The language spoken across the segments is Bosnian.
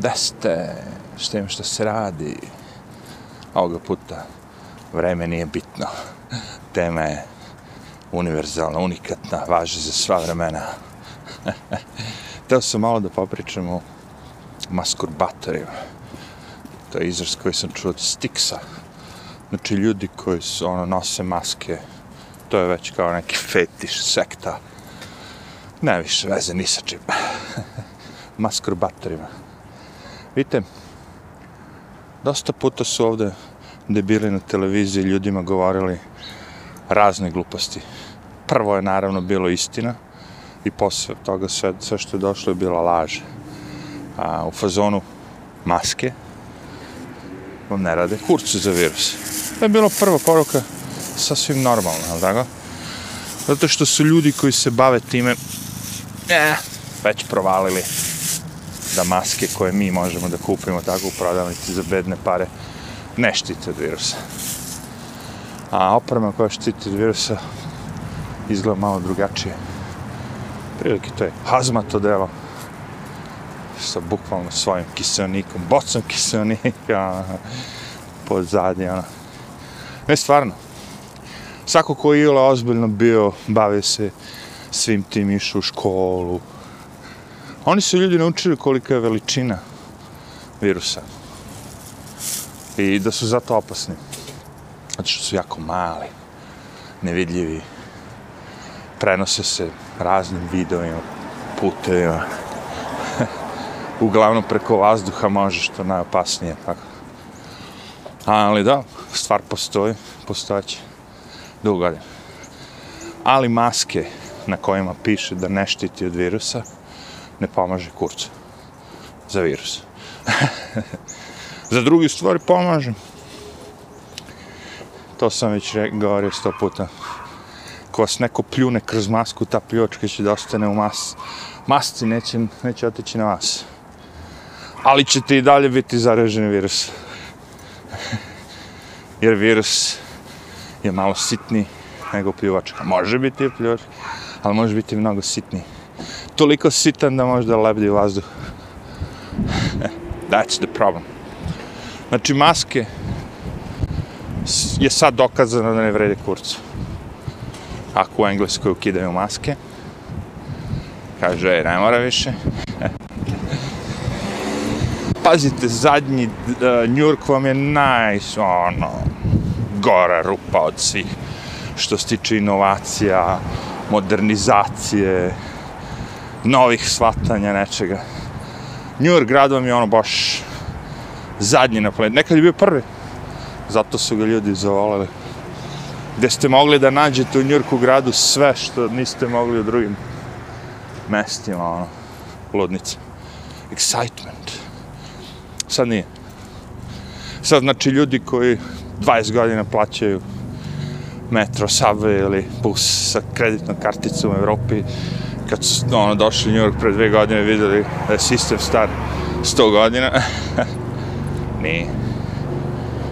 Da ste, šta ima se radi. Ovoga puta vreme nije bitno. Tema je univerzalna, unikatna, važi za sva vremena. Teo sam malo da popričam o maskurbatorima. To je izraz koji sam čuo od Stixa. Znači ljudi koji su, ono, nose maske, to je već kao neki fetiš, sekta. Ne više veze ni sa čim. maskurbatorima Vidite, dosta puta su ovde debili na televiziji ljudima govorili razne gluposti. Prvo je naravno bilo istina i posle toga sve, sve što je došlo je bila laž. A, u fazonu maske vam ne rade kurcu za virus. To je bilo prva poruka sasvim normalno, ali tako? Zato što su ljudi koji se bave time eh, već provalili da maske koje mi možemo da kupimo tako u prodavnici za bedne pare ne štite od virusa. A oprema koja štiti od virusa izgleda malo drugačije. Prilike to je hazmat odelo sa bukvalno svojim kiselnikom, bocom kiselnika pod zadnje, ono. Ne, stvarno. Svako ko je ozbiljno bio, bavio se svim tim, išao u školu. Oni su ljudi naučili kolika je veličina virusa. I da su zato opasni. Zato što su jako mali, nevidljivi, prenose se raznim videovima, putevima. Uglavnom preko vazduha može što najopasnije. Tako. Ali da, stvar postoji, postojaće dugo godina. Ali maske na kojima piše da ne štiti od virusa, ne pomaže kurca za virus. za drugi stvari pomaže. To sam već govorio sto puta. Ko vas neko pljune kroz masku, ta pljočka će da ostane u mas. Masci neće, neće otići na vas. Ali ćete i dalje biti zaraženi virus. Jer virus je malo sitniji nego pljuvačka. Može biti pljuvačka, ali može biti mnogo sitniji. Toliko sitan da može da lebdi vazduh. That's the problem. Znači, maske je sad dokazano da ne vrede kurcu. Ako u Engleskoj ukidaju maske, kaže, e, ne mora više. Pazite, zadnji uh, New York vam je naj, ono, gora rupa od svih što se tiče inovacija, modernizacije, novih shvatanja nečega. New York grad vam je ono baš zadnji na planetu. Nekad je bio prvi. Zato su ga ljudi zavolali. Gde ste mogli da nađete u New Yorku gradu sve što niste mogli u drugim mestima, ono, ludnice. Excitement. Sad nije. Sad, znači, ljudi koji 20 godina plaćaju metro, subway ili bus sa kreditnom karticom u Evropi, kad su ono, došli u New York pre dve godine videli da je sistem star 100 godina, nije.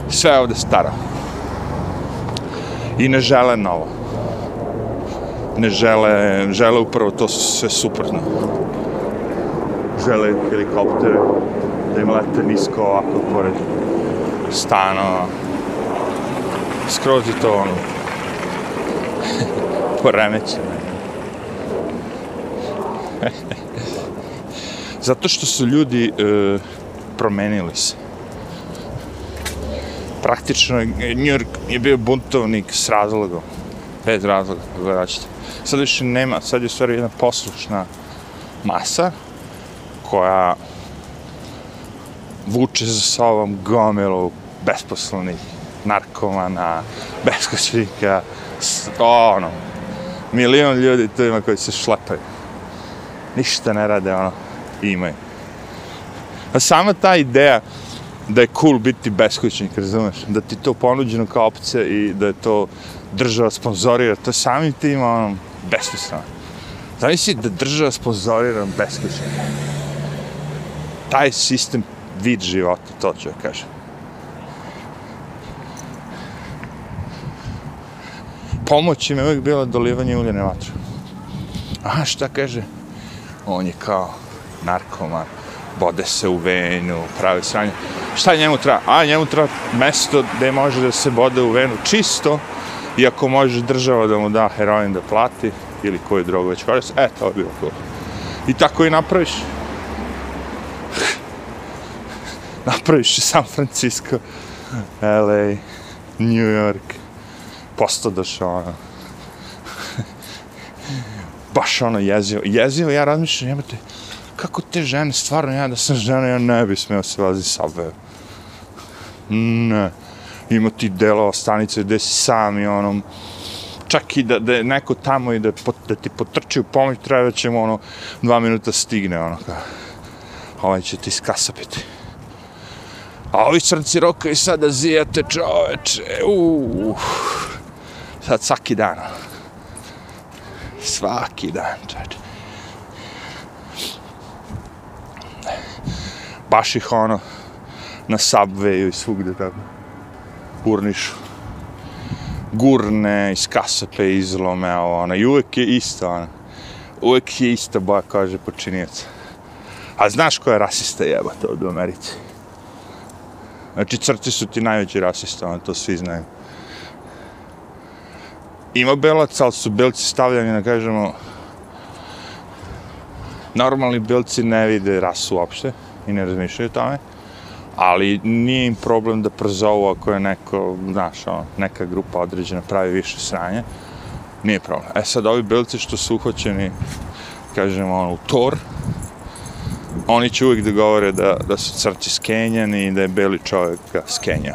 Sve je ovde staro. I ne žele novo. Ne žele, žele upravo to sve suprotno. Žele helikoptere, da im lete nisko ovako pored stano. Skroz je to ono, poremećeno. Zato što su ljudi e, promenili se. Praktično, e, New York je bio buntovnik s razlogom. Bez razloga, kako ćete. Sad više nema, sad je stvari jedna poslušna masa koja vuče za sobom gomilu besposlenih narkomana, beskućnika, ono, milion ljudi tu ima koji se šlepaju. Ništa ne rade, ono, imaju. A sama ta ideja da je cool biti beskućnik, razumeš? Da ti to ponuđeno kao opcija i da je to država sponzorira, to samim tim, ono, besmisleno. Zamisli da država sponzorira beskućnika. Taj sistem vid života, to ću ja kažem. Pomoć im je uvijek bila dolivanje uljene vatre. A šta kaže? On je kao narkoman, bode se u venu, pravi sranje. Šta njemu treba? A njemu treba mesto gde može da se bode u venu čisto, i ako može država da mu da heroin da plati, ili koju drogu već koristi, e, to je bilo cool. I tako i napraviš. napraviš San Francisco, LA, New York, posto došao, ono. Baš ono jezivo. Jezivo, ja razmišljam, jebate, kako te žene, stvarno ja da sam žena, ja ne bi smio se vazi subway. Ne. Ima ti delova stanice gde si sam i onom, čak i da, da je neko tamo i da, da ti potrči u pomoć, treba će mu ono, dva minuta stigne, ono, kao, ovaj će ti skasapiti. A ovi crnci roka i sada zijate čoveče, uuuu. Sad svaki dan. Ono. Svaki dan, čač. Baš ih ono, na subwayu i svugde tako. Urnišu. Gurne, iz kasape, izlome, ovo, ono. I uvek je isto, ono. Uvek je ista boja, kaže počinjec. A znaš ko je rasista jebate od Americi? Znači, crci su ti najveći rasista, ono, to svi znaju. Ima belaca, ali su belci stavljani, da kažemo, normalni belci ne vide rasu uopšte i ne razmišljaju o tome, ali nije im problem da prozovu ako je neko, znaš, ono, neka grupa određena pravi više sranja, nije problem. E sad, ovi belci što su uhoćeni, kažemo, ono, u tor, oni će uvijek da govore da, da su crci skenjani i da je beli čovjek ga skenja.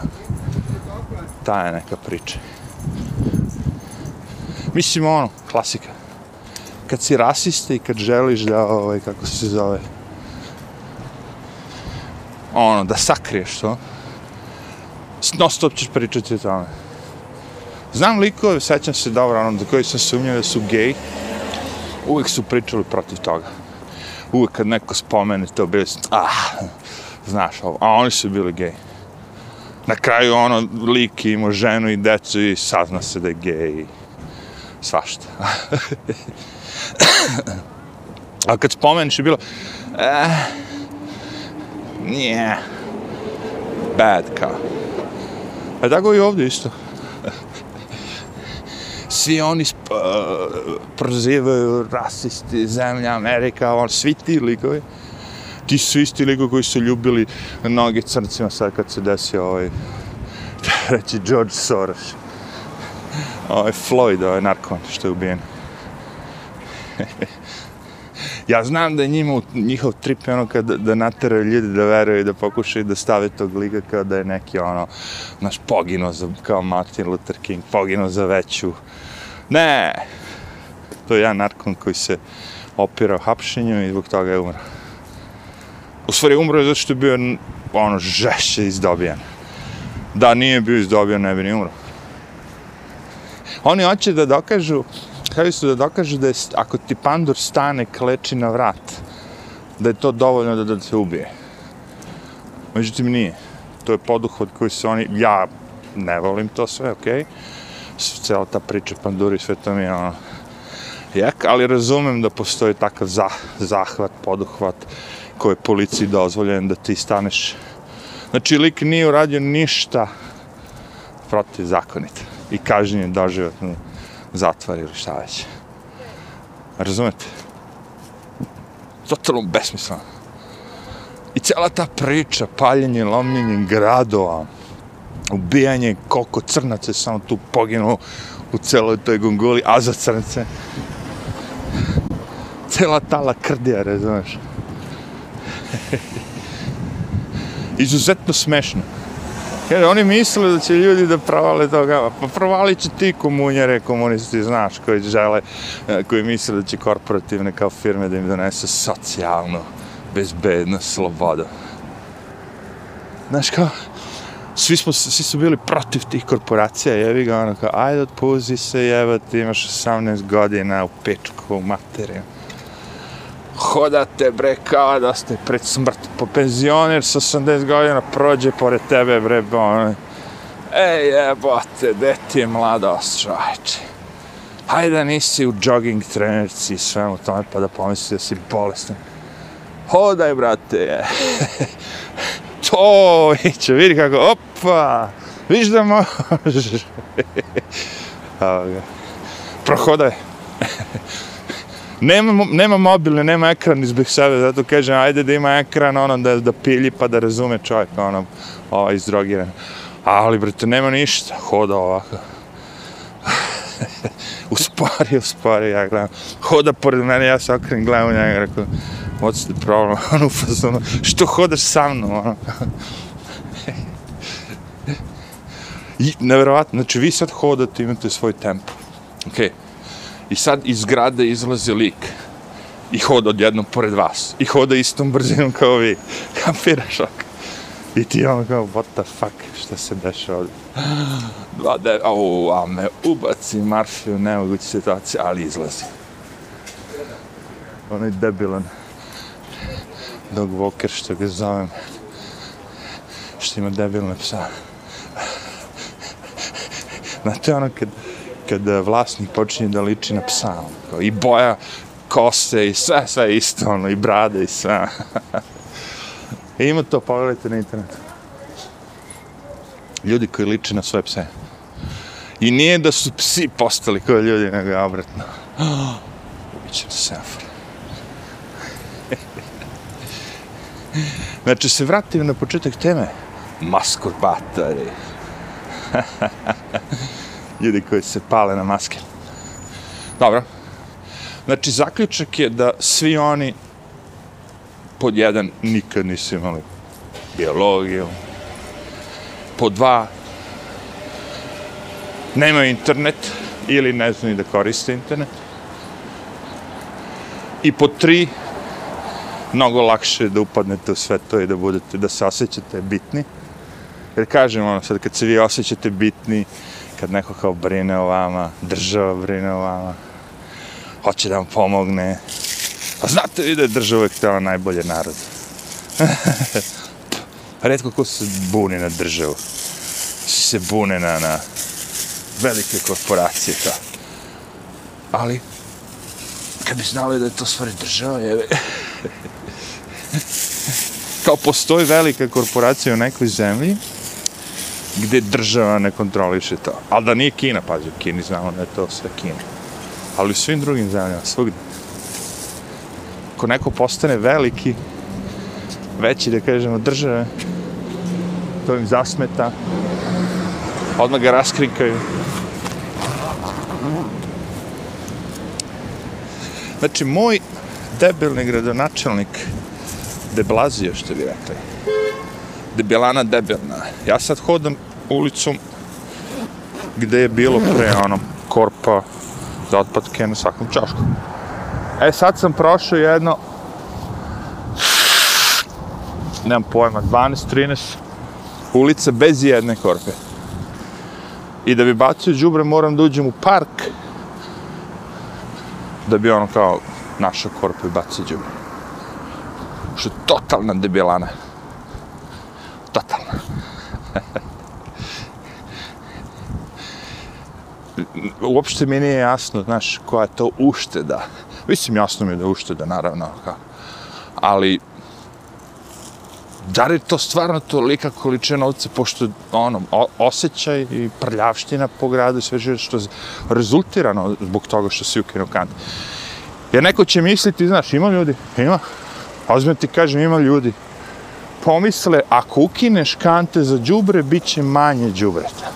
Ta je neka priča. Mislim, ono, klasika. Kad si rasista i kad želiš da, ovaj, kako se zove, ono, da sakriješ to, non stop ćeš pričati o tome. Znam likove, sećam se dobro, ono, do koji sam sumnjao da su gej, uvijek su pričali protiv toga uvek kad neko spomene to, bili su, ah, znaš ovo, a oni su bili gej. Na kraju ono, lik imao ženu i decu i sazna se da je gej svašta. a kad spomeneš je bilo, eh, nije, bad kao. A tako i ovdje isto svi oni uh, prozivaju rasisti, zemlja, Amerika, on, svi ti likovi. Ti su isti likovi koji su ljubili noge crncima sad kad se desio ovaj, reći George Soros. Ovaj Floyd, ovaj narkon što je ubijen. ja znam da je njima, njihov trip je ono kad, da nateraju ljudi da veruju da pokušaju da stave tog liga kao da je neki ono, naš pogino za, kao Martin Luther King, pogino za veću, Ne, to je jedan narkon koji se opirao hapšenju i zbog toga je umro. U stvari umro je zato što je bio ono žešće izdobijan. Da nije bio izdobijan, ne bi ni umro. Oni hoće da dokažu, kada su da dokažu da je, ako ti pandur stane kleči na vrat, da je to dovoljno da, da se ubije. Međutim, nije. To je poduhod koji se oni, ja ne volim to sve, okej. Okay? Cela ta priča panduri, sve to mi je ono, jak, ali razumem da postoji takav za, zahvat, poduhvat koji je policiji dozvoljen da ti staneš. Znači, lik nije uradio ništa protiv zakonita i kažnjen je doživotno zatvor ili šta već. Razumete? Totalno besmisleno. I cijela ta priča, paljenje, lomljenje gradova, ubijanje, koliko crnaca je samo tu poginulo u celoj toj gongoli, a za crnce. Cela ta lakrdija, razumeš? Izuzetno smešno. Jer oni misle da će ljudi da provale toga, pa provalit će ti komunjare, komunisti, znaš, koji žele, e, koji misle da će korporativne kao firme da im donese socijalnu bezbednost, slobodu. Znaš kao, svi, smo, svi su bili protiv tih korporacija, jevi ga ono kao, ajde otpuzi se, jevo ti imaš 18 godina u pečku, u materiju. Hodate bre kao da ste pred smrt po penzioner sa 80 godina prođe pored tebe bre ono. Ej jebote, de ti je mladost čovječe? Hajde da nisi u jogging trenerci i svemu tome pa da pomisli da si bolestan. Hodaj, brate. to, će vidi kako, opa, viš da možeš. Prohodaj. nema, nema mobilne, nema ekran izbih sebe, zato kažem, ajde da ima ekran, ono, da, da pilji, pa da razume čovjek, ono, ovaj, izdrogiran. Ali, brate, nema ništa, hoda ovako. uspori, uspori, ja gledam. Hoda pored mene, ja se okrenim, gledam u njega, rekao, what's the problem, ono, fazonu, što hodaš sa mnom, ono. I, nevjerovatno, znači, vi sad hodate, imate svoj tempo. Okej. Okay. I sad iz zgrade izlazi lik i hoda odjednom pored vas. I hoda istom brzinom kao vi. Kapiraš ok? I ti ono kao, what the fuck, šta se deša ovdje? Dva de, au, a me ubaci Marfi u nemoguću situaciju, ali izlazi. Onaj debilan dog walker, što ga zovem, što ima debilne psa. Znate ono kad, kad vlasnik počinje da liči na psa, ono, kao, i boja kose i sve, sve isto, ono, i brade i sve. I ima to, pogledajte na internetu. Ljudi koji liče na svoje pse. I nije da su psi postali kao ljudi, nego je obratno. Ubićem sefor. znači, se vratim na početak teme. Maskurbatori. ljudi koji se pale na maske. Dobro. Znači, zaključak je da svi oni pod jedan nikad nisu imali biologiju. Pod dva nemaju internet ili ne znaju da koriste internet. I pod tri mnogo lakše da upadnete u sve to i da budete, da se osjećate bitni. Jer kažem, ono, sad kad se vi osjećate bitni, kad neko kao brine o vama, država brine o vama, hoće da vam pomogne. A znate vi da je država uvijek tela najbolje narod. Redko ko se buni na državu. Svi se bune na, na velike korporacije. kao. Ali, kad bi znali da je to stvari država, jeve. kao postoji velika korporacija u nekoj zemlji, gdje država ne kontroliše to. Ali da nije Kina, pazi, u Kini znamo da je to sve Kina. Ali u svim drugim zemljama, svugdje. Ako neko postane veliki, veći, da kažemo, države, to im zasmeta, odmah ga raskrinkaju. Znači, moj debilni gradonačelnik, deblazio, što bi rekli, debelana debelna. Ja sad hodam ulicom gde je bilo pre ono korpa za otpadke na svakom čašku. E sad sam prošao jedno nemam pojma, 12-13 ulica bez jedne korpe. I da bi bacio džubre moram da uđem u park da bi ono kao našao korpu i bacio džubre. Što je totalna debilana totalno. Uopšte mi nije jasno, znaš, koja je to ušteda. Mislim, jasno mi je da je ušteda, naravno, ka. ali da li je to stvarno tolika količina novca, pošto ono, osjećaj i prljavština po gradu, sve žive što rezultirano zbog toga što si ukinu kant. Jer neko će misliti, znaš, ima ljudi, ima, ozbiljno ti kažem, ima ljudi, pomisle, ako ukineš kante za džubre, bit će manje džubreta.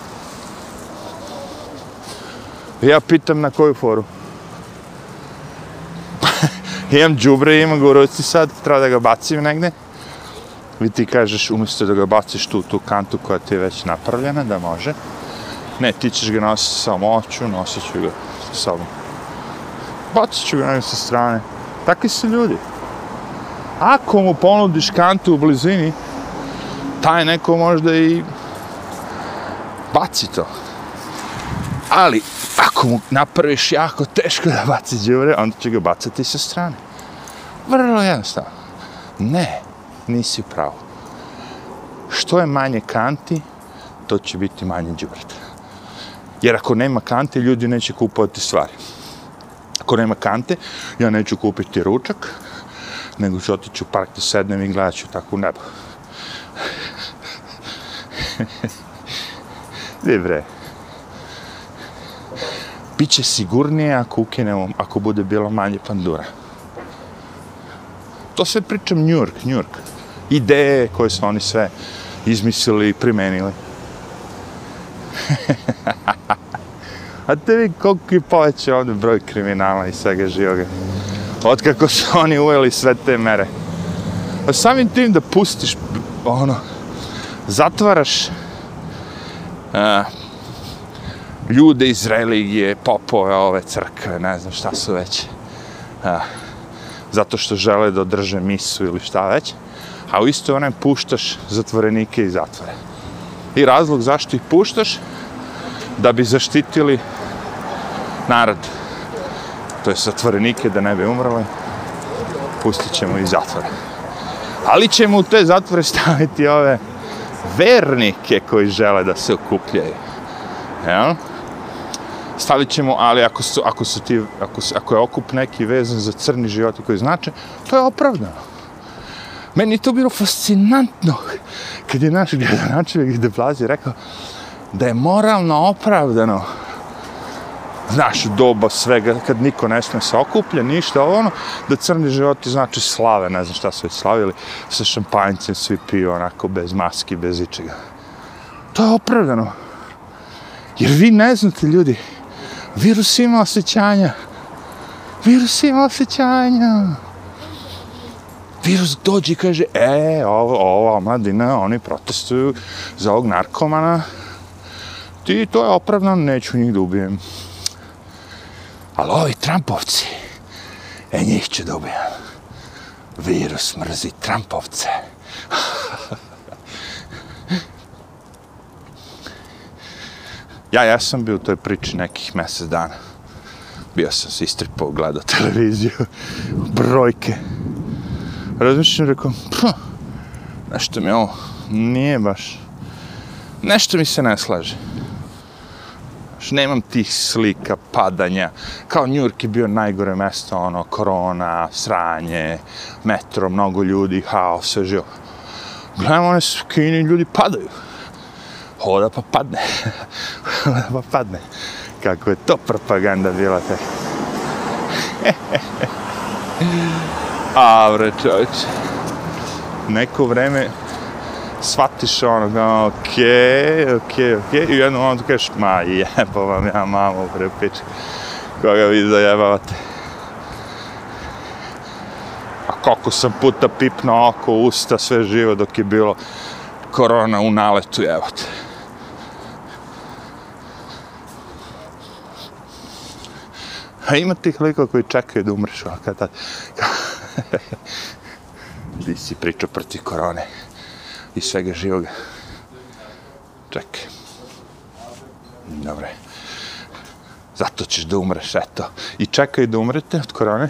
Ja pitam na koju foru. imam džubre, imam ga sad, treba da ga bacim negde. Vi ti kažeš, umjesto da ga baciš tu, tu kantu koja ti je već napravljena, da može. Ne, ti ćeš ga nositi sa moću, nosit ću ga sa sobom. Bacit ću ga negde sa strane. Takvi su ljudi ako mu ponudiš kantu u blizini, taj neko možda i baci to. Ali, ako mu napraviš jako teško da baci džure, onda će ga bacati sa strane. Vrlo jednostavno. Ne, nisi pravo. Što je manje kanti, to će biti manje džubreta. Jer ako nema kante, ljudi neće kupovati stvari. Ako nema kante, ja neću kupiti ručak, nego ću otići u park da sednem i gledat ću tako u nebo. Dobre. Biće sigurnije ako ukinemo, ako bude bilo manje pandura. To sve pričam New York, New York. Ideje koje su oni sve izmislili i primenili. A te vi koliko je povećao ovdje broj kriminala i svega živoga. Otkako su oni uveli sve te mere. A samim tim da pustiš, ono, zatvaraš uh, ljude iz religije, popove, ove crkve, ne znam šta su već. Uh, zato što žele da održe misu ili šta već. A u isto vreme puštaš zatvorenike iz zatvore. I razlog zašto ih puštaš, da bi zaštitili narod, to je zatvorenike da ne bi umrli, pustit ćemo iz zatvora. Ali ćemo u te zatvore staviti ove vernike koji žele da se okupljaju. Jel? Stavit ćemo, ali ako, su, ako, su ti, ako, su, ako je okup neki vezan za crni život koji znače, to je opravdano. Meni je to bilo fascinantno kad je naš gradonačevik de Plazi rekao da je moralno opravdano znaš, doba svega, kad niko ne smije se okuplja, ništa, ono, da crni životi znači slave, ne znam šta su već slavili, sa šampanjcem svi piju onako, bez maski, bez ičega. To je opravdano. Jer vi ne znate, ljudi, virus ima osjećanja. Virus ima osjećanja. Virus dođe i kaže, e, ovo, ovo, mladina, oni protestuju za ovog narkomana. Ti, to je opravdano, neću njih da ubijem. Ali ovi Trumpovci, e njih ću da ubijem. Virus mrzi Trumpovce. ja, jesam bio u toj priči nekih mjesec dana. Bio sam se istripao, gledao televiziju, brojke. Razmišljam, rekao, nešto mi ovo nije baš, nešto mi se ne slaže. Znaš, nemam tih slika, padanja. Kao New York je bio najgore mesto, ono, korona, sranje, metro, mnogo ljudi, haos, sve živo. Gledam one skini, ljudi padaju. Hoda pa padne. Hoda pa padne. Kako je to propaganda bila te. A, bre, čovječ. Neko vreme, shvatiš ono, kao, okej, okay, okej, okay, okej, okay. i jednom momentu kažeš, ma jebo vam ja mamu, bre pič, koga vi zajebavate. A koliko sam puta pipno oko, usta, sve živo dok je bilo korona u naletu, evo te. A ima tih likova koji čekaju da umreš, ovakav tad. Ti si pričao protiv korone i svega živoga. Čekaj. Dobre. Zato ćeš da umreš, eto. I čekaj da umrete od korone,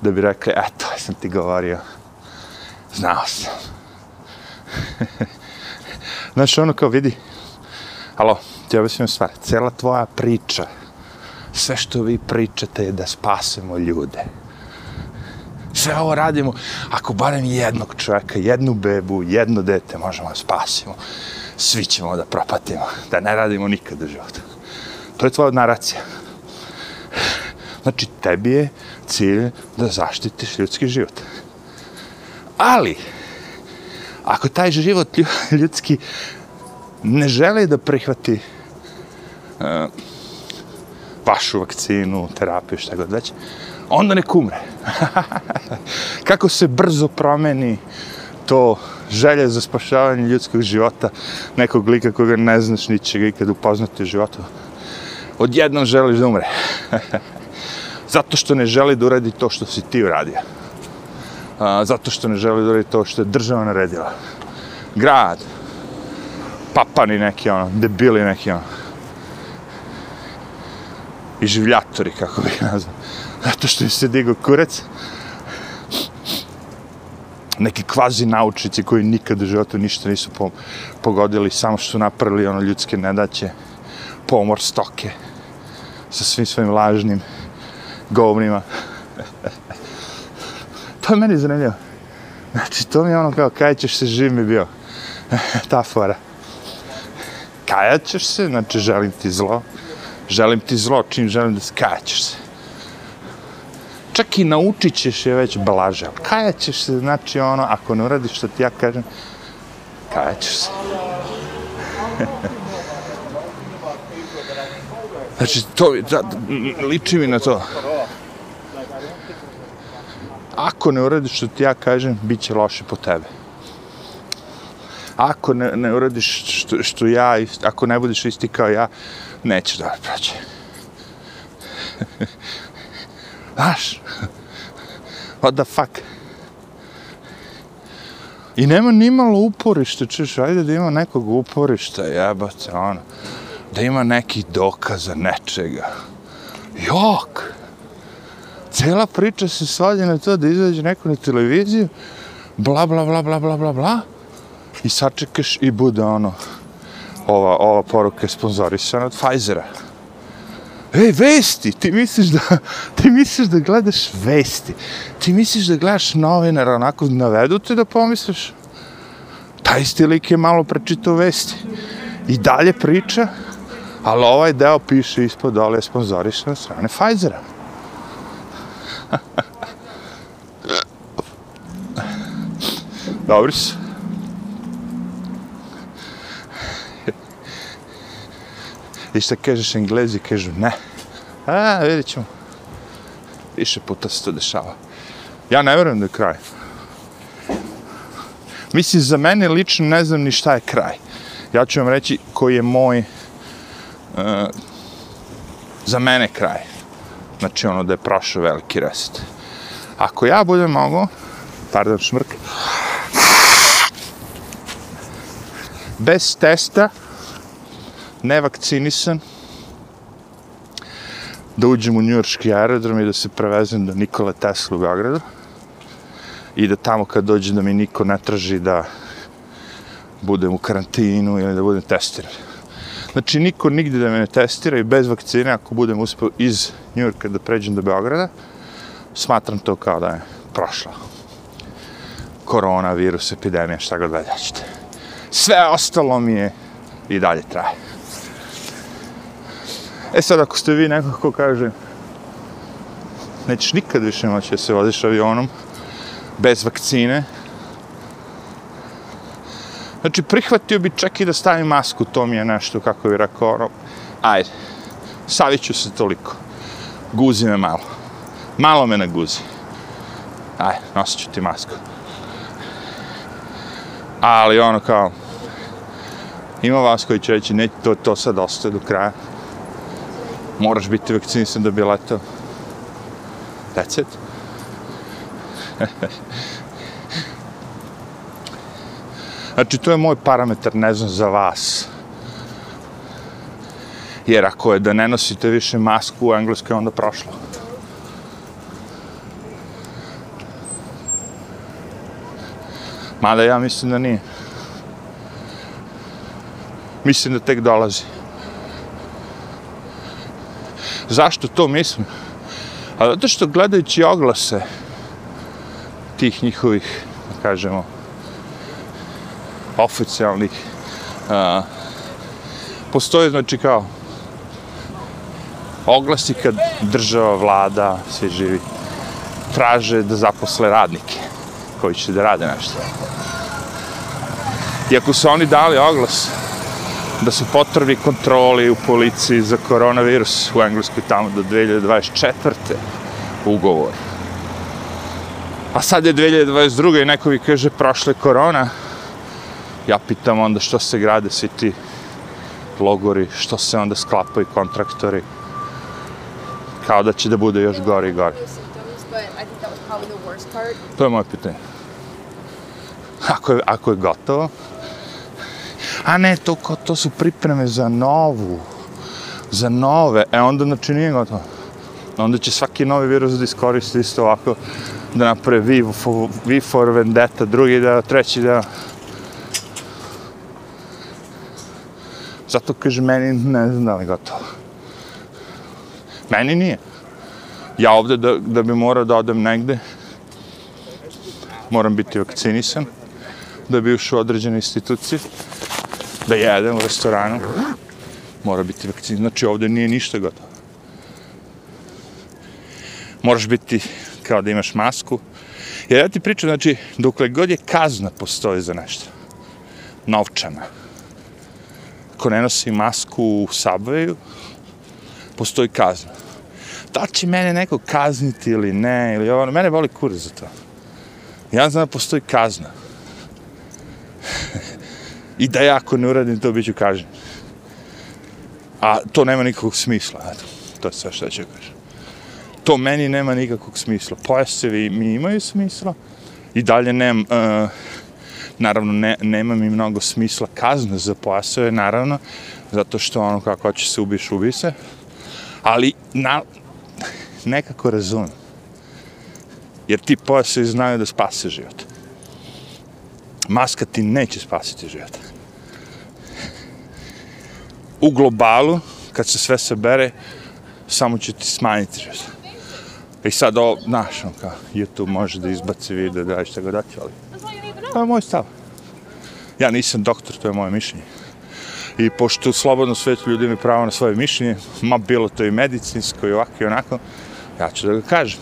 da bi rekli, eto, sam ti govorio. Znao sam. Znaš, ono kao vidi, alo, ti objasnijem stvar, cela tvoja priča, sve što vi pričate je da spasemo ljude sve ovo radimo, ako barem jednog čovjeka, jednu bebu, jedno dete možemo da spasimo, svi ćemo da propatimo, da ne radimo nikad u životu. To je tvoja naracija. Znači, tebi je cilj da zaštitiš ljudski život. Ali, ako taj život ljudski ne žele da prihvati uh, vašu vakcinu, terapiju, šta god već, onda nek umre. Kako se brzo promeni to želje za spašavanje ljudskog života nekog lika koga ne znaš ni će ga ikad upoznati u životu. Odjednom želiš da umre. Zato što ne želi da uradi to što si ti uradio. A, zato što ne želi da uradi to što je država naredila. Grad. Papani neki ono, debili neki ono. I življatori, kako bih nazvao zato što im se digao kurac. Neki kvazi naučnici koji nikad u životu ništa nisu po, pogodili, samo što su napravili ono ljudske nedaće, pomor stoke, sa svim svojim lažnim govnima. To je meni zanimljivo. Znači, to mi je ono kao, kaj ćeš se živ mi bio. Ta fora. Kajat ćeš se, znači, želim ti zlo. Želim ti zlo, čim želim da skaćeš se. Čak i naučit ćeš je već blaže. ali ćeš se, znači, ono, ako ne uradiš što ti ja kažem, kajaćeš se. Znači, to, da, liči mi na to. Ako ne uradiš što ti ja kažem, bit će loše po tebe. Ako ne, ne uradiš što, što ja, ako ne budeš isti kao ja, nećeš da proći. Znaš? What the fuck? I nema ni malo uporište, češ, ajde da ima nekog uporišta, jebate, ono da ima neki dokaza nečega. Jok! Cela priča se svadi na to da izađe neko na televiziju, bla, bla, bla, bla, bla, bla, bla, i sačekaš i bude ono, ova, ova poruka je sponzorisana od Pfizera. Ej, vesti! Ti misliš da, ti misliš da gledaš vesti. Ti misliš da gledaš novinara, onako navedu te da pomisliš. Taj isti lik je malo prečitao vesti. I dalje priča, Ali ovaj deo piše ispod dole je sponzorišan od strane Pfizera. Dobri su. I šta kažeš englezi, kažu ne. A, vidit ćemo. Više puta se to dešava. Ja ne verujem da je kraj. Mislim, za mene lično ne znam ni šta je kraj. Ja ću vam reći koji je moj uh, za mene kraj. Znači ono da je prošao veliki reset. Ako ja budem mogao, pardon, šmrk, bez testa, nevakcinisan, da uđem u njujorski aerodrom i da se prevezem do Nikola Tesla u Beogradu i da tamo kad dođe da mi niko ne traži da budem u karantinu ili da budem testiran. Znači, niko nigde da me ne testira i bez vakcine, ako budem uspio iz Njurka da pređem do Beograda, smatram to kao da je prošlo. Korona, virus, epidemija, šta god dalje ćete. Sve ostalo mi je i dalje traje. E sad, ako ste vi nekako kaže nećeš nikad više moći da se voziš avionom bez vakcine, Znači, prihvatio bi čak i da stavim masku, to mi je nešto, kako bi rekao, ono, ajde, savit ću se toliko. Guzi me malo. Malo me naguzi. Ajde, nosit ću ti masku. Ali ono kao, ima vas koji će reći, ne, to, to sad ostaje do kraja. Moraš biti vakcinisan da bi letao. That's it. Znači, to je moj parametar, ne znam, za vas. Jer ako je da ne nosite više masku u engleskoj, onda prošlo. Mada ja mislim da nije. Mislim da tek dolazi. Zašto to mislim? A zato što gledajući oglase tih njihovih, da kažemo, oficijalnih a, postoje znači kao oglasi kad država, vlada, svi živi traže da zaposle radnike koji će da rade nešto. I ako su oni dali oglas da su potrebni kontroli u policiji za koronavirus u Engleskoj tamo do 2024. ugovor. A sad je 2022. i neko mi kaže prošle korona, ja pitam onda što se grade svi ti logori, što se onda sklapaju kontraktori, kao da će da bude još gori i gori. To je moje pitanje. Ako je, ako je gotovo, a ne, to, to su pripreme za novu, za nove, e onda znači nije gotovo. Onda će svaki novi virus da iskoristi isto ovako, da napravi V for, v for Vendetta, drugi da, treći da, Zato kaže, meni ne znam da li gotovo. Meni nije. Ja ovde da, da bi morao da odem negde, moram biti vakcinisan da bi ušao u određene institucije, da jedem u restoranu, mora biti vakcin. Znači ovdje nije ništa gotovo. Moraš biti kao da imaš masku. Jer ja ti pričam, znači, dokle god je kazna postoji za nešto, novčana, ako ne nosi masku u subwayu, postoji kazna. Da će mene neko kazniti ili ne, ili ovo, mene boli kurac za to. Ja znam da postoji kazna. I da ja ako ne uradim to, bit ću kažen. A to nema nikakvog smisla. Eto, to je sve što ću kažem. To meni nema nikakvog smisla. Pojasevi mi imaju smisla. I dalje nem... uh, naravno, ne, nema mi mnogo smisla kazne za pojaseve, naravno, zato što ono kako hoće se ubiš, ubi se. Ali, na, nekako razumem. Jer ti pojasevi znaju da spase život. Maska ti neće spasiti život. U globalu, kad se sve sabere, samo će ti smanjiti život. I sad ovo, znaš, on kao, YouTube može da izbaci video, da šta god daći, ali to je moj stav. Ja nisam doktor, to je moje mišljenje. I pošto u slobodnom svetu ljudi imaju pravo na svoje mišljenje, ma bilo to i medicinsko i ovako i onako, ja ću da ga kažem.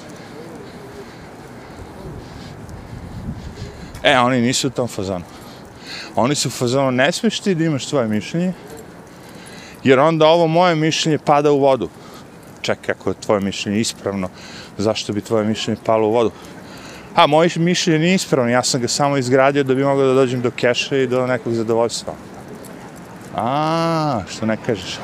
E, oni nisu u tom fazonu. Oni su u fazonu, ne smiješ ti da imaš svoje mišljenje, jer onda ovo moje mišljenje pada u vodu. Čekaj, ako je tvoje mišljenje ispravno, zašto bi tvoje mišljenje palo u vodu? A, moje mišljenje nije ispravno, ja sam ga samo izgradio da bi mogao da dođem do keša i do nekog zadovoljstva. A, što ne kažeš?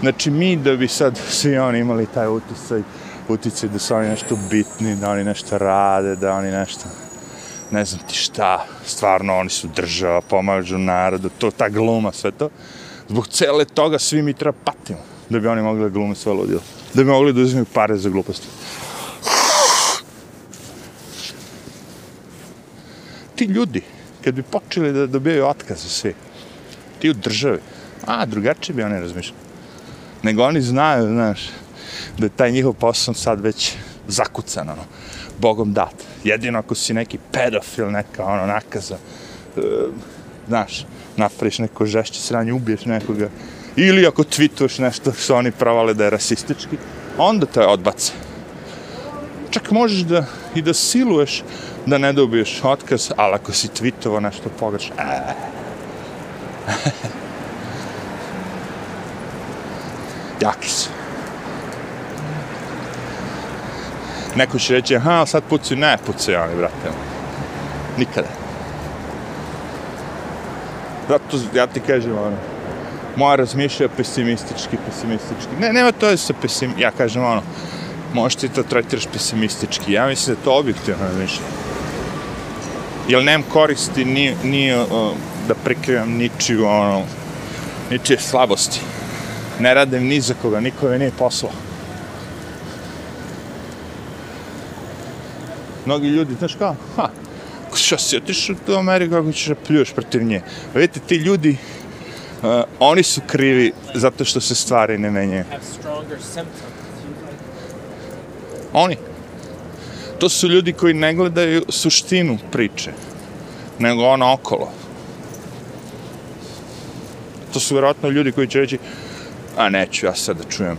Znači, mi da bi sad svi oni imali taj utisaj, uticaj da su oni nešto bitni, da oni nešto rade, da oni nešto ne znam ti šta, stvarno oni su država, pomažu narodu, to ta gluma, sve to. Zbog cele toga svi mi treba patimo da bi oni mogli da glume sve ludilo. Da bi mogli da uzimaju pare za gluposti. Ti ljudi, kad bi počeli da dobijaju otkaze svi, ti u državi, a, drugačije bi oni razmišljali. Nego oni znaju, znaš, da je taj njihov posao sad već zakucan, ono, bogom dat. Jedino ako si neki pedofil, neka, ono, nakaza, e, znaš, napraviš neko žešće sranje, ubiješ nekoga, ili ako tweetuješ nešto što oni pravale da je rasistički, onda te odbace. Čak možeš da i da siluješ da ne dobiješ otkaz, ali ako si tweetovao nešto pogrešno, eh. jaki su. Neko će reći, aha, sad pucaju, ne pucaju oni, brate. Nikada. Zato ja ti kažem, ono, moja razmišlja pesimistički, pesimistički. Ne, nema to je sa pesim... Ja kažem, ono, možeš ti to tretiraš pesimistički. Ja mislim da je to objektivno razmišljanje. Jer nemam koristi ni, ni uh, da prikrivam ničiju, ono, ničije slabosti. Ne radim ni za koga, niko me nije poslao. Mnogi ljudi, znaš kao, ha, što si otišao u Ameriku, kako ćeš da pljuješ protiv nje. Vidite, ti ljudi, uh, oni su krivi zato što se stvari ne menjaju. Oni. To su ljudi koji ne gledaju suštinu priče, nego ono okolo. To su vjerojatno ljudi koji će reći, a neću ja sad da čujem,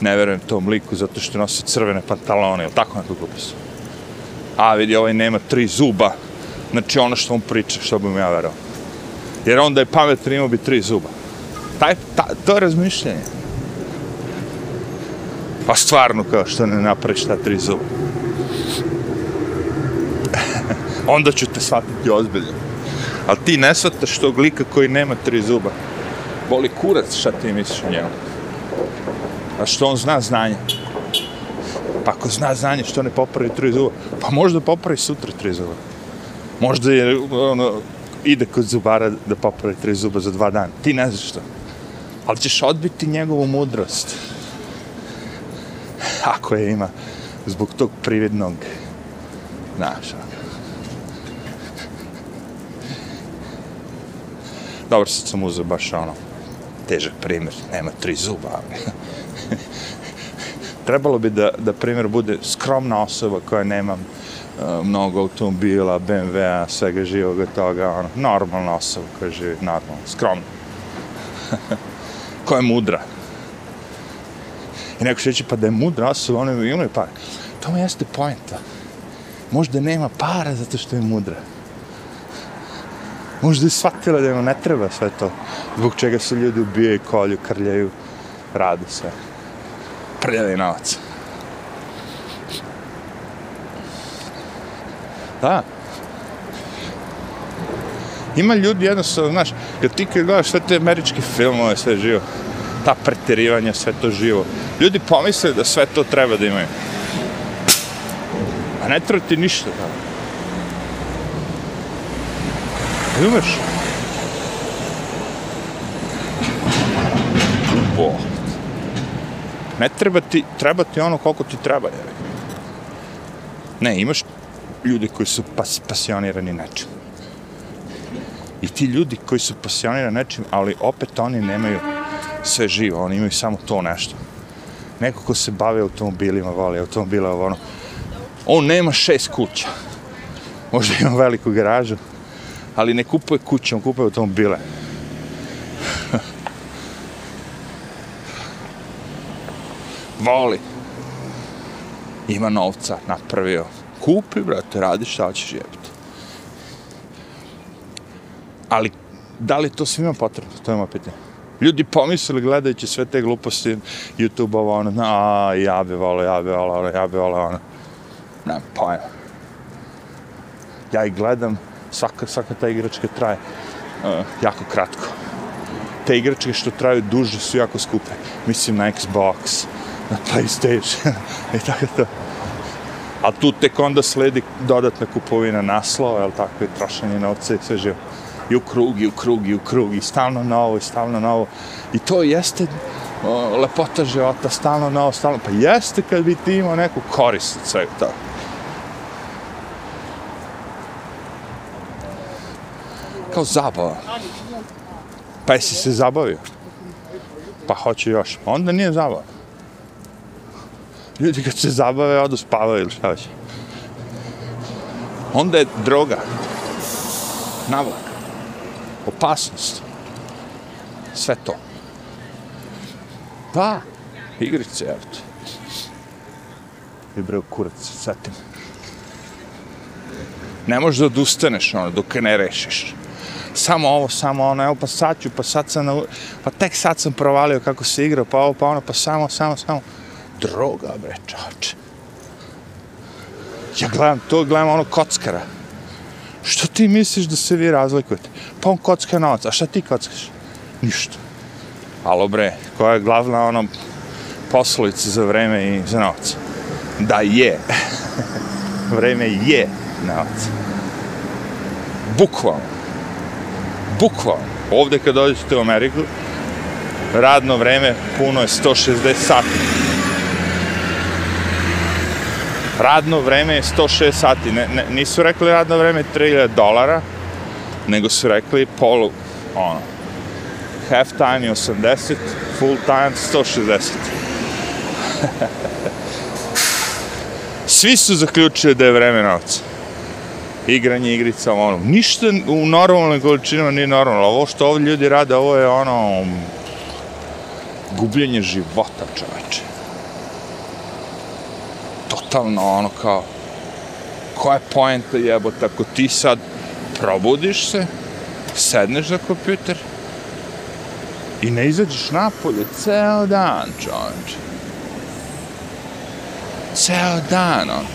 ne verujem tom liku zato što nosi crvene pantalone, ili tako neko glupost. A vidi, ovaj nema tri zuba, znači ono što on priča, što bi mu ja verao. Jer onda je pametno imao bi tri zuba. Taj, ta, to je razmišljanje. Pa stvarno kao što ne napraviš ta tri zuba. onda ću te shvatiti ozbiljno. Ali ti ne shvataš tog lika koji nema tri zuba. Boli kurac šta ti misliš o njemu. A što on zna znanje. Pa ako zna znanje što ne popravi tri zuba, pa možda popravi sutra tri zuba. Možda je ono, ide kod zubara da popravi tri zuba za dva dana. Ti ne znaš što. Ali ćeš odbiti njegovu mudrost. Ako je ima zbog tog prividnog znaš. Ono. Dobro, sad sam uzeo baš ono težak primjer. Nema tri zuba. ali Trebalo bi da, da primjer bude skromna osoba koja nema uh, mnogo automobila, BMW-a, svega živoga toga, ono, normalna osoba koja živi, normalno, skromno. koja je mudra. I neko će reći, pa da je mudra osoba, ono imaju par. To mi jeste pojenta. Možda nema para zato što je mudra. Možda je shvatila da joj ne treba sve to. Zbog čega se ljudi ubijaju, kolju, krljaju, rade sve. Prljavi novac. Da. Ima ljudi jednostavno, znaš, kad ti kad gledaš sve te američke filmove, sve živo, ta preterivanja, sve to živo, ljudi pomisle da sve to treba da imaju. A ne treba ti ništa da. Razumeš? Ne treba ti, treba ti ono koliko ti treba, jevi. Ne, imaš ljude koji su pas, pasionirani nečim. I ti ljudi koji su pasionirani nečim, ali opet oni nemaju sve živo, oni imaju samo to nešto. Neko ko se bavi automobilima, voli automobile, ono, on nema šest kuća. Možda ima veliku garažu, ali ne kupuje kuće, on kupuje automobile. Voli. Ima novca, napravio. Kupi, brate, radi šta ćeš jebiti. Ali, da li to svima potrebno? To je moje pitanje. Ljudi pomislili gledajući sve te gluposti YouTube-ova, ono, a, ja bi volao, ja bi volao, ono, ja bi volao, ono. Nemam pojma. Ja ih gledam, svaka, svaka ta igračka traje uh, jako kratko. Te igračke što traju duže su jako skupe. Mislim na Xbox, na PlayStation i tako to. A tu tek onda sledi dodatna kupovina naslova, jel tako, i trošenje novca i sve živo. I u krug, i u krug, i u krug, i stalno novo, i stalno novo. I to jeste o, lepota života, stalno novo, stalno. Pa jeste kad bi ti imao neku korist od svega toga. Kao zabava. Pa jesi se zabavio? Pa hoće još. Onda nije zabava. Ljudi kad se zabave, odu spavaju ili šta već. Onda je droga. Navlak. Opasnost. Sve to. Pa, igrice, evo te. I bre, kurac, setim. Ne možeš da odustaneš, ono, dok ne rešiš. Samo ovo, samo ono, evo, pa sad ću, pa sad sam, na... pa tek sad sam provalio kako se igra, pa ovo, pa ono, pa samo, samo, samo droga, bre, čače. Ja gledam to, gledam ono kockara. Što ti misliš da se vi razlikujete? Pa on kocka novac, a šta ti kockaš? Ništa. Alo bre, koja je glavna ono poslovica za vreme i za novac? Da je. vreme je novac. Bukvalno. Bukvalno. Ovde kad dođete u Ameriku, radno vreme puno je 160 sati radno vreme je 106 sati. Ne, ne, nisu rekli radno vreme 3000 dolara, nego su rekli polu, ono, half time je 80, full time 160. Svi su zaključili da je vreme novca. Igranje igrica, ono, ništa u normalnim količinama nije normalno. Ovo što ovdje ljudi rade, ovo je ono, gubljenje života, čoveče totalno ono kao koja je poenta jebote ako ti sad probudiš se sedneš za kompjuter i ne izađeš napolje ceo dan čovječ ceo dan on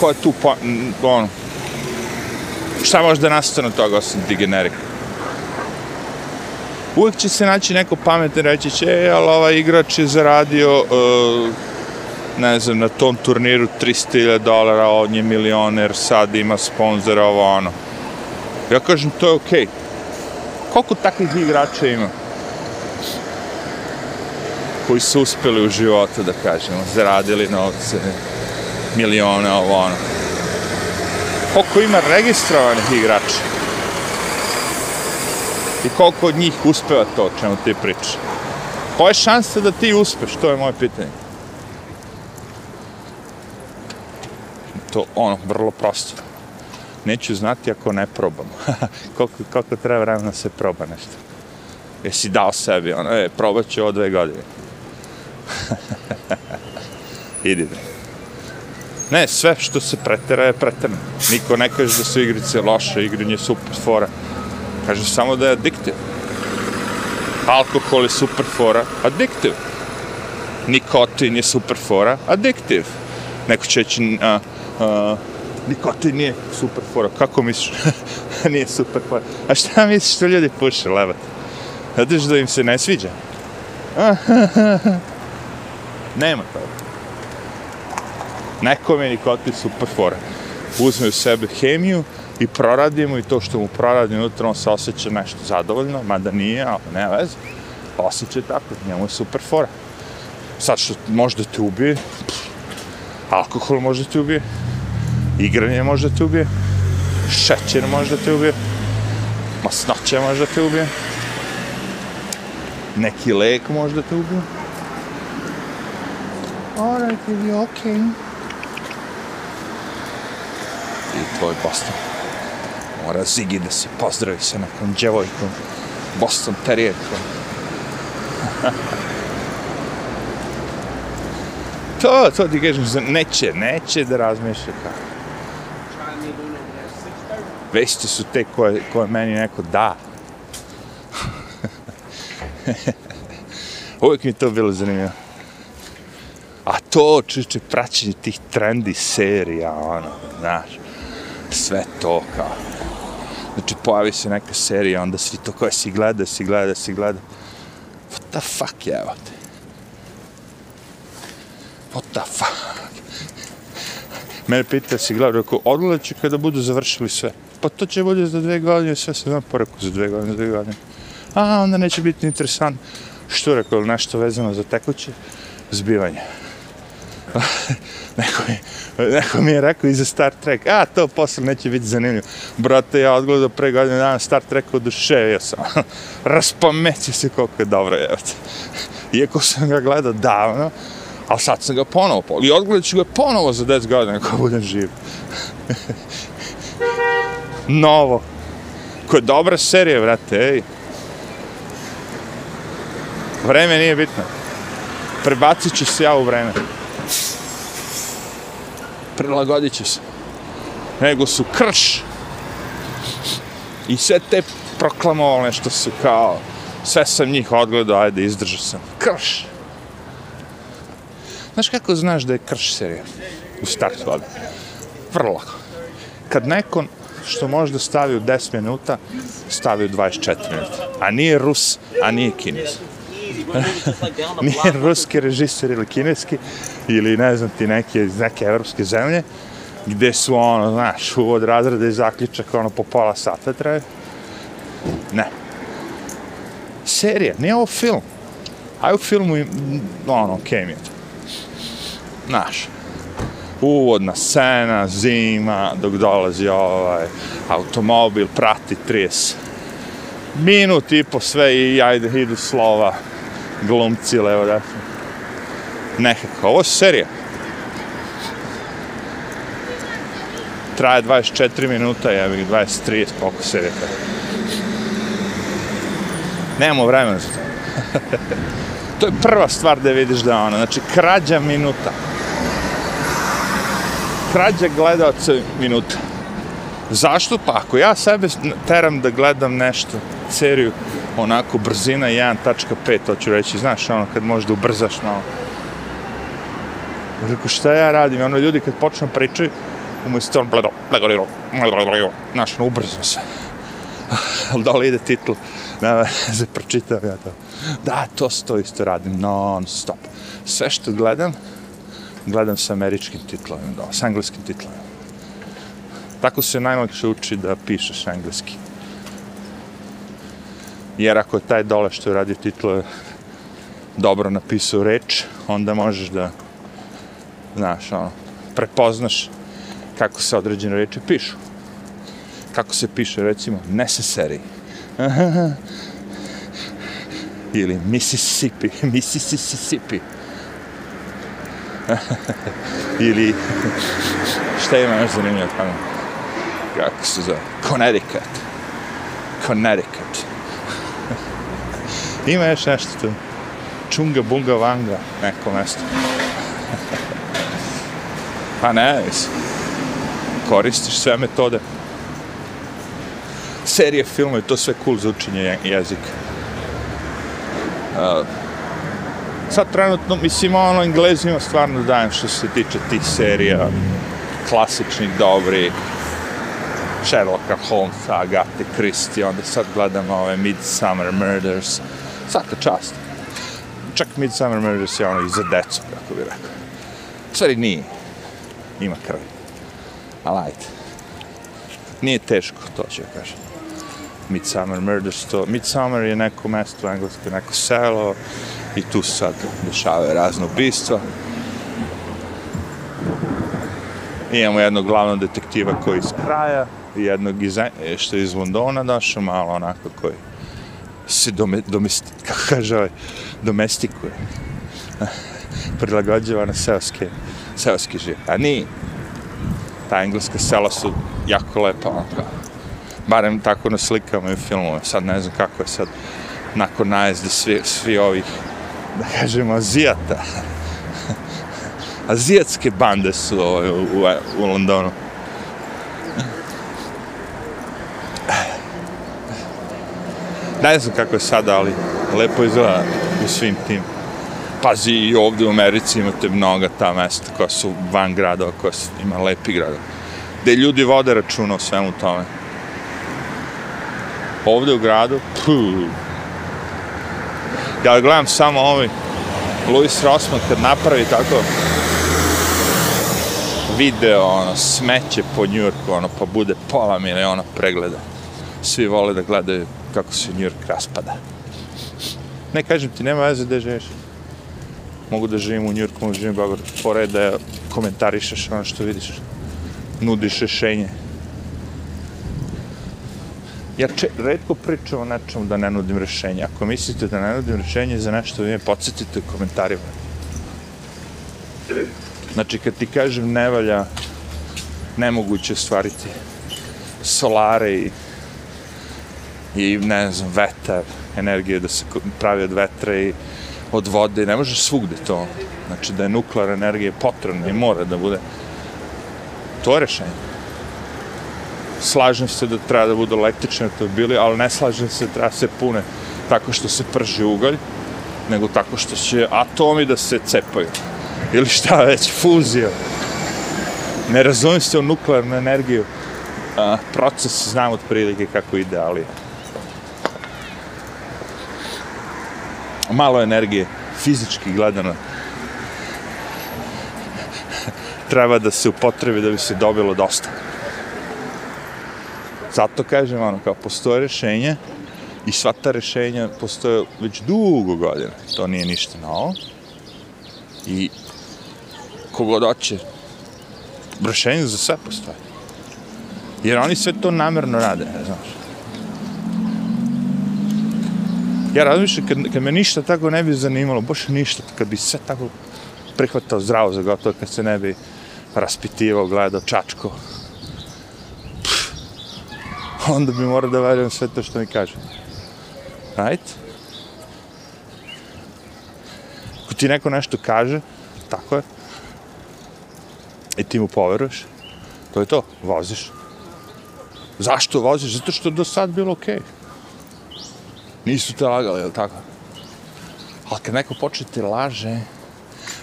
ko je tu po, ono šta može da nastane od toga osim ti generika? Uvijek će se naći neko pametan reći će, e, ali ovaj igrač je zaradio, uh, ne znam, na tom turniru 300.000 dolara, on je milioner, sad ima sponzora, ovo ono. Ja kažem, to je okej. Okay. Koliko takvih igrača ima? Koji su uspeli u životu, da kažemo, zaradili novce, milione, ovo ono. Koliko ima registrovanih igrača? I koliko od njih uspeva to o čemu ti pričaš? Koja je šansa da ti uspeš? To je moje pitanje. to ono, vrlo prosto. Neću znati ako ne probam. koliko, koliko treba vremena se proba nešto. Jesi dao sebi, ono, e, probat ću ovo dve godine. Idi da. Ne, sve što se pretera je preterano. Niko ne kaže da su igrice loše, igranje super fora. Kaže samo da je adiktiv. Alkohol je super fora, adiktiv. Nikotin je super fora, adiktiv. Neko će reći, a, a, nikotin nije super fora. Kako misliš? nije super fora. A šta misliš što ljudi puše, levat? Zato što im se ne sviđa. Nema toga. Nekom je nikotin super fora. Uzme u sebe hemiju i proradimo i to što mu proradi unutra, on se osjeća nešto zadovoljno, mada nije, ali ne veze. Osjeća tako, njemu je super fora. Sad što može da te ubije, alkohol može da te ubije, igranje može da te ubije, šećer može da te ubije, masnoće može da te ubije, neki lek može da te ubije. Alright, ili okej. Okay. I tvoj Boston. Mora Zigi da se pozdravi sa nekom djevojkom, Boston Terrierkom. to, to ti kažem, neće, neće da razmišlja kako. Vesti su te koje, koje meni neko da. Uvijek mi to bilo zanimljivo. A to, čiče, praćenje tih trendi serija, ono, znaš, sve to, kao. Znači, pojavi se neka serija, onda svi to koje si gleda, si gleda, si gleda. What the fuck, je, evo te. What the fuck. Mene pita si gleda, rekao, odgledat ću kada budu završili sve. Pa to će bude za dve godine, sve se znam porekao za dve godine, za dve godine. A, onda neće biti interesant. Što rekao, nešto vezano za tekuće zbivanje. neko, mi, neko mi je rekao i za Star Trek, a to posle neće biti zanimljivo. Brate, ja odgledao pre godine dana Star Trek oduševio sam. Raspamećio se koliko je dobro, je. Iako sam ga gledao davno, ali sad sam ga ponovo, i odgledat ću ga ponovo za 10 godina ako budem živ. Novo. Ko je dobra serija, vrate, ej. Vreme nije bitno. Prebacit ću se ja u vreme prilagodit će se. Nego su krš. I sve te proklamovane što su kao, sve sam njih odgledao, ajde, izdržao sam. Krš. Znaš kako znaš da je krš serija? U startu odmah. Vrlo lako. Kad neko što može da stavi u 10 minuta, stavi u 24 minuta. A nije Rus, a nije Kinez. nije ruski režiser ili kineski, ili ne znam ti neke iz neke evropske zemlje, gde su ono, znaš, uvod razreda i zaključak, ono, po pola sata traje. Ne. Serija, nije ovo film. A u filmu, ono, okej okay mi je to. Znaš, uvodna scena, zima, dok dolazi ovaj automobil, prati 30 minut i po sve i ajde, idu slova, glumci, levo, da nekako. Ovo je serija. Traje 24 minuta, ja bih 23, koliko serija traje. Nemamo vremena za to. to je prva stvar da vidiš da ona, znači krađa minuta. Krađa gledalca minuta. Zašto? Pa ako ja sebe teram da gledam nešto, seriju, onako brzina 1.5, to ću reći, znaš, ono, kad možeš da ubrzaš malo. Rekao, šta ja radim? Ono, ljudi kad počnu pričaju, umjesto on, bledo, bledo, bledo, bledo, bledo, znaš, ono, ubrzam se. Ali da li ide titl? Da, se pročitam ja to. Da, to to isto radim, non stop. Sve što gledam, gledam sa američkim titlovima, da, s engleskim titlovima. Tako se najlakše uči da pišeš engleski. Jer ako je taj dole što je radio titlove dobro napisao reč, onda možeš da znaš, ono, prepoznaš kako se određene reči pišu. Kako se piše, recimo, necessary. Ili Mississippi, Mississippi. Ili, šta ima još zanimljivo tamo? Kako se zove? Connecticut. Connecticut ima još nešto tu. Čunga bunga vanga, neko mesto. pa ne, mislim. Koristiš sve metode. Serije, filmove, to sve cool za učenje jezika. Uh, sad trenutno, mislim, ono, englezima stvarno dajem što se tiče tih serija, klasičnih, dobri, Sherlocka Holmesa, Agatha Christie, onda sad gledam ove Midsummer Murders, svaka čast. Čak Midsummer Murders je ono i za decu, kako bi rekao. Stvari nije, ima krvi. Ali ajde. Nije teško, to ću kažem. Midsummer Murders, to... Midsummer je neko mesto u Engleskoj, neko selo, i tu sad dešavaju razne ubistva. Imamo jednog glavnog detektiva koji iz kraja, i jednog iz, e, što je iz Londona došao, malo onako koji se dome, domesti, kako kaže ovaj, domestikuje. Prilagođava na seoske, seoski živ. A ni, ta engleska sela su jako lepa, onako. Barem tako na slikama i filmove. Sad ne znam kako je sad nakon najezde svi, svi ovih da kažemo, azijata. Azijatske bande su ovaj, u, u, u Londonu. Ne znam kako je sada, ali lepo izgleda u svim tim. Pazi, i ovdje u Americi imate mnoga ta mesta koja su van grada, koja su, ima lepi gradova. Gde ljudi vode računa o svemu tome. Ovdje u gradu, puh, ja gledam samo ovaj Louis Rossman kad napravi tako video, ono, smeće po Njurku, ono, pa bude pola miliona pregleda. Svi vole da gledaju kako se Njurk raspada. Ne kažem ti, nema veze gde živiš. Mogu da živim u New Yorku, mogu da živim u Beogradu. Pored da komentarišeš ono što vidiš. Nudiš rešenje ja če, redko pričam o nečemu da ne nudim rešenje. Ako mislite da ne nudim rešenje za nešto, vi me podsjetite u komentarima. Znači, kad ti kažem ne valja, nemoguće stvariti solare i, i ne znam, vetar, energije da se pravi od vetra i od vode, ne može svugde to. Znači, da je nuklearna energija potrebna i mora da bude. To je rešenje slažem se da treba da budu električni automobili, ali ne slažem se da treba se pune tako što se prži ugalj, nego tako što će atomi da se cepaju. Ili šta već, fuzija. Ne razumijem se u nuklearnu energiju. A, proces znam od prilike kako ide, ali... Malo energije, fizički gledano, treba da se upotrebi da bi se dobilo dosta. Zato kažem, ono, kao postoje rešenje i sva ta rešenja postoje već dugo godina. To nije ništa novo. I kogod hoće, rešenje za sve postoje. Jer oni sve to namjerno rade, ne znaš. Ja razmišljam, kad, kad me ništa tako ne bi zanimalo, baš ništa, kad bi sve tako prihvatao zdravo za gotovo, kad se ne bi raspitivao, gledao, čačko, onda bi morao da verujem sve to što mi kaže. Right? Ako ti neko nešto kaže, tako je, i ti mu poveruješ, to je to, voziš. Zašto voziš? Zato što do sad bilo okej. Okay. Nisu te lagali, jel tako? Ali kad neko počne te laže,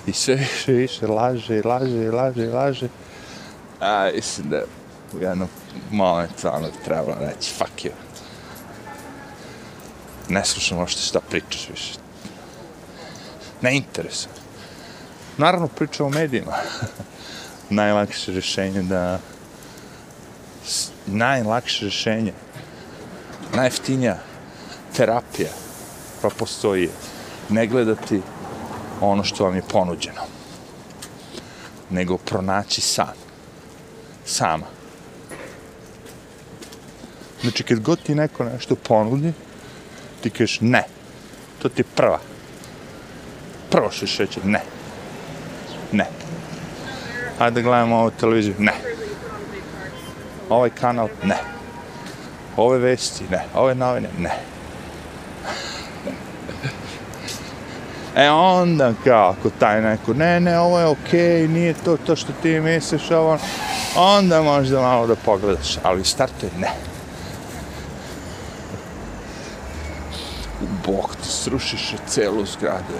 i sve više, više laže, laže, laže, laže, a, mislim da u jednom momentu ono trebalo reći fuck you. Ne slušam ošte šta pričaš više. Ne interesuje. Naravno priča o medijima. najlakše rješenje da najlakše rješenje najeftinija terapija pa postoji ne gledati ono što vam je ponuđeno nego pronaći sam sama Znači, kad god ti neko nešto ponudi, ti kažeš ne. To ti je prva. Prvo što šeće, ne. Ne. Ajde gledamo ovu televiziju. Ne. Ovaj kanal? Ne. Ove vesti? Ne. Ove novine? Ne. E onda kao, ako taj neko, ne, ne, ovo je okej, okay, nije to to što ti misliš, ovo, ono. onda možda malo da pogledaš, ali startuje ne. U bok ti srušiš celu zgradu.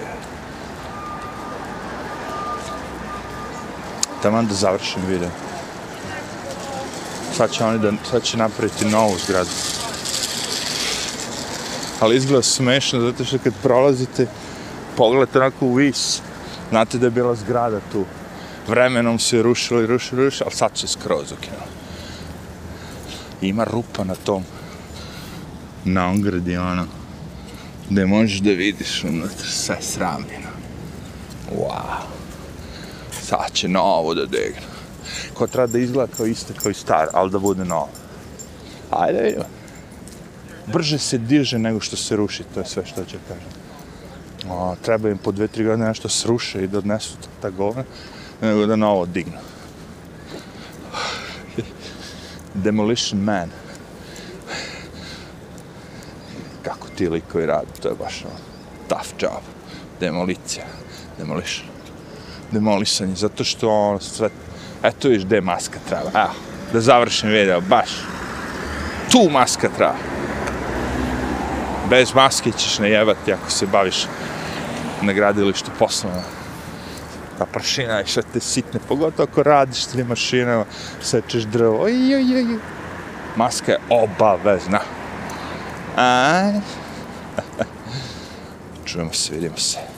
Taman da završim video. Sad će oni da, sad će napraviti novu zgradu. Ali izgleda smešno, zato što kad prolazite, pogled onako u vis, znate da je bila zgrada tu. Vremenom se rušila i rušilo, rušila, ali sad se skroz ukinula. Ima rupa na tom, na ogradi, ono, gde možeš da vidiš unutra sve sramljeno. Wow. Sad će novo da degne. Ko treba da izgleda kao isto kao i star, ali da bude novo. Ajde vidimo. Brže se diže nego što se ruši, to je sve što će kažem a, treba im po dve, tri godine nešto sruše i da odnesu ta govna, nego da novo dignu. Demolition Man. Kako ti likovi radi, to je baš ono, tough job. Demolicija. Demolition. Demolisanje, zato što ono sve... Eto viš gde maska treba. Evo, da završim video, baš. Tu maska treba. Bez maske ćeš najevati ako se baviš na gradilištu poslovno. Ta prašina je sve te sitne, pogotovo ako radiš s tim mašinama, sečeš drvo, oj, oj, oj. Maska je obavezna. A? Čujemo se, vidimo se.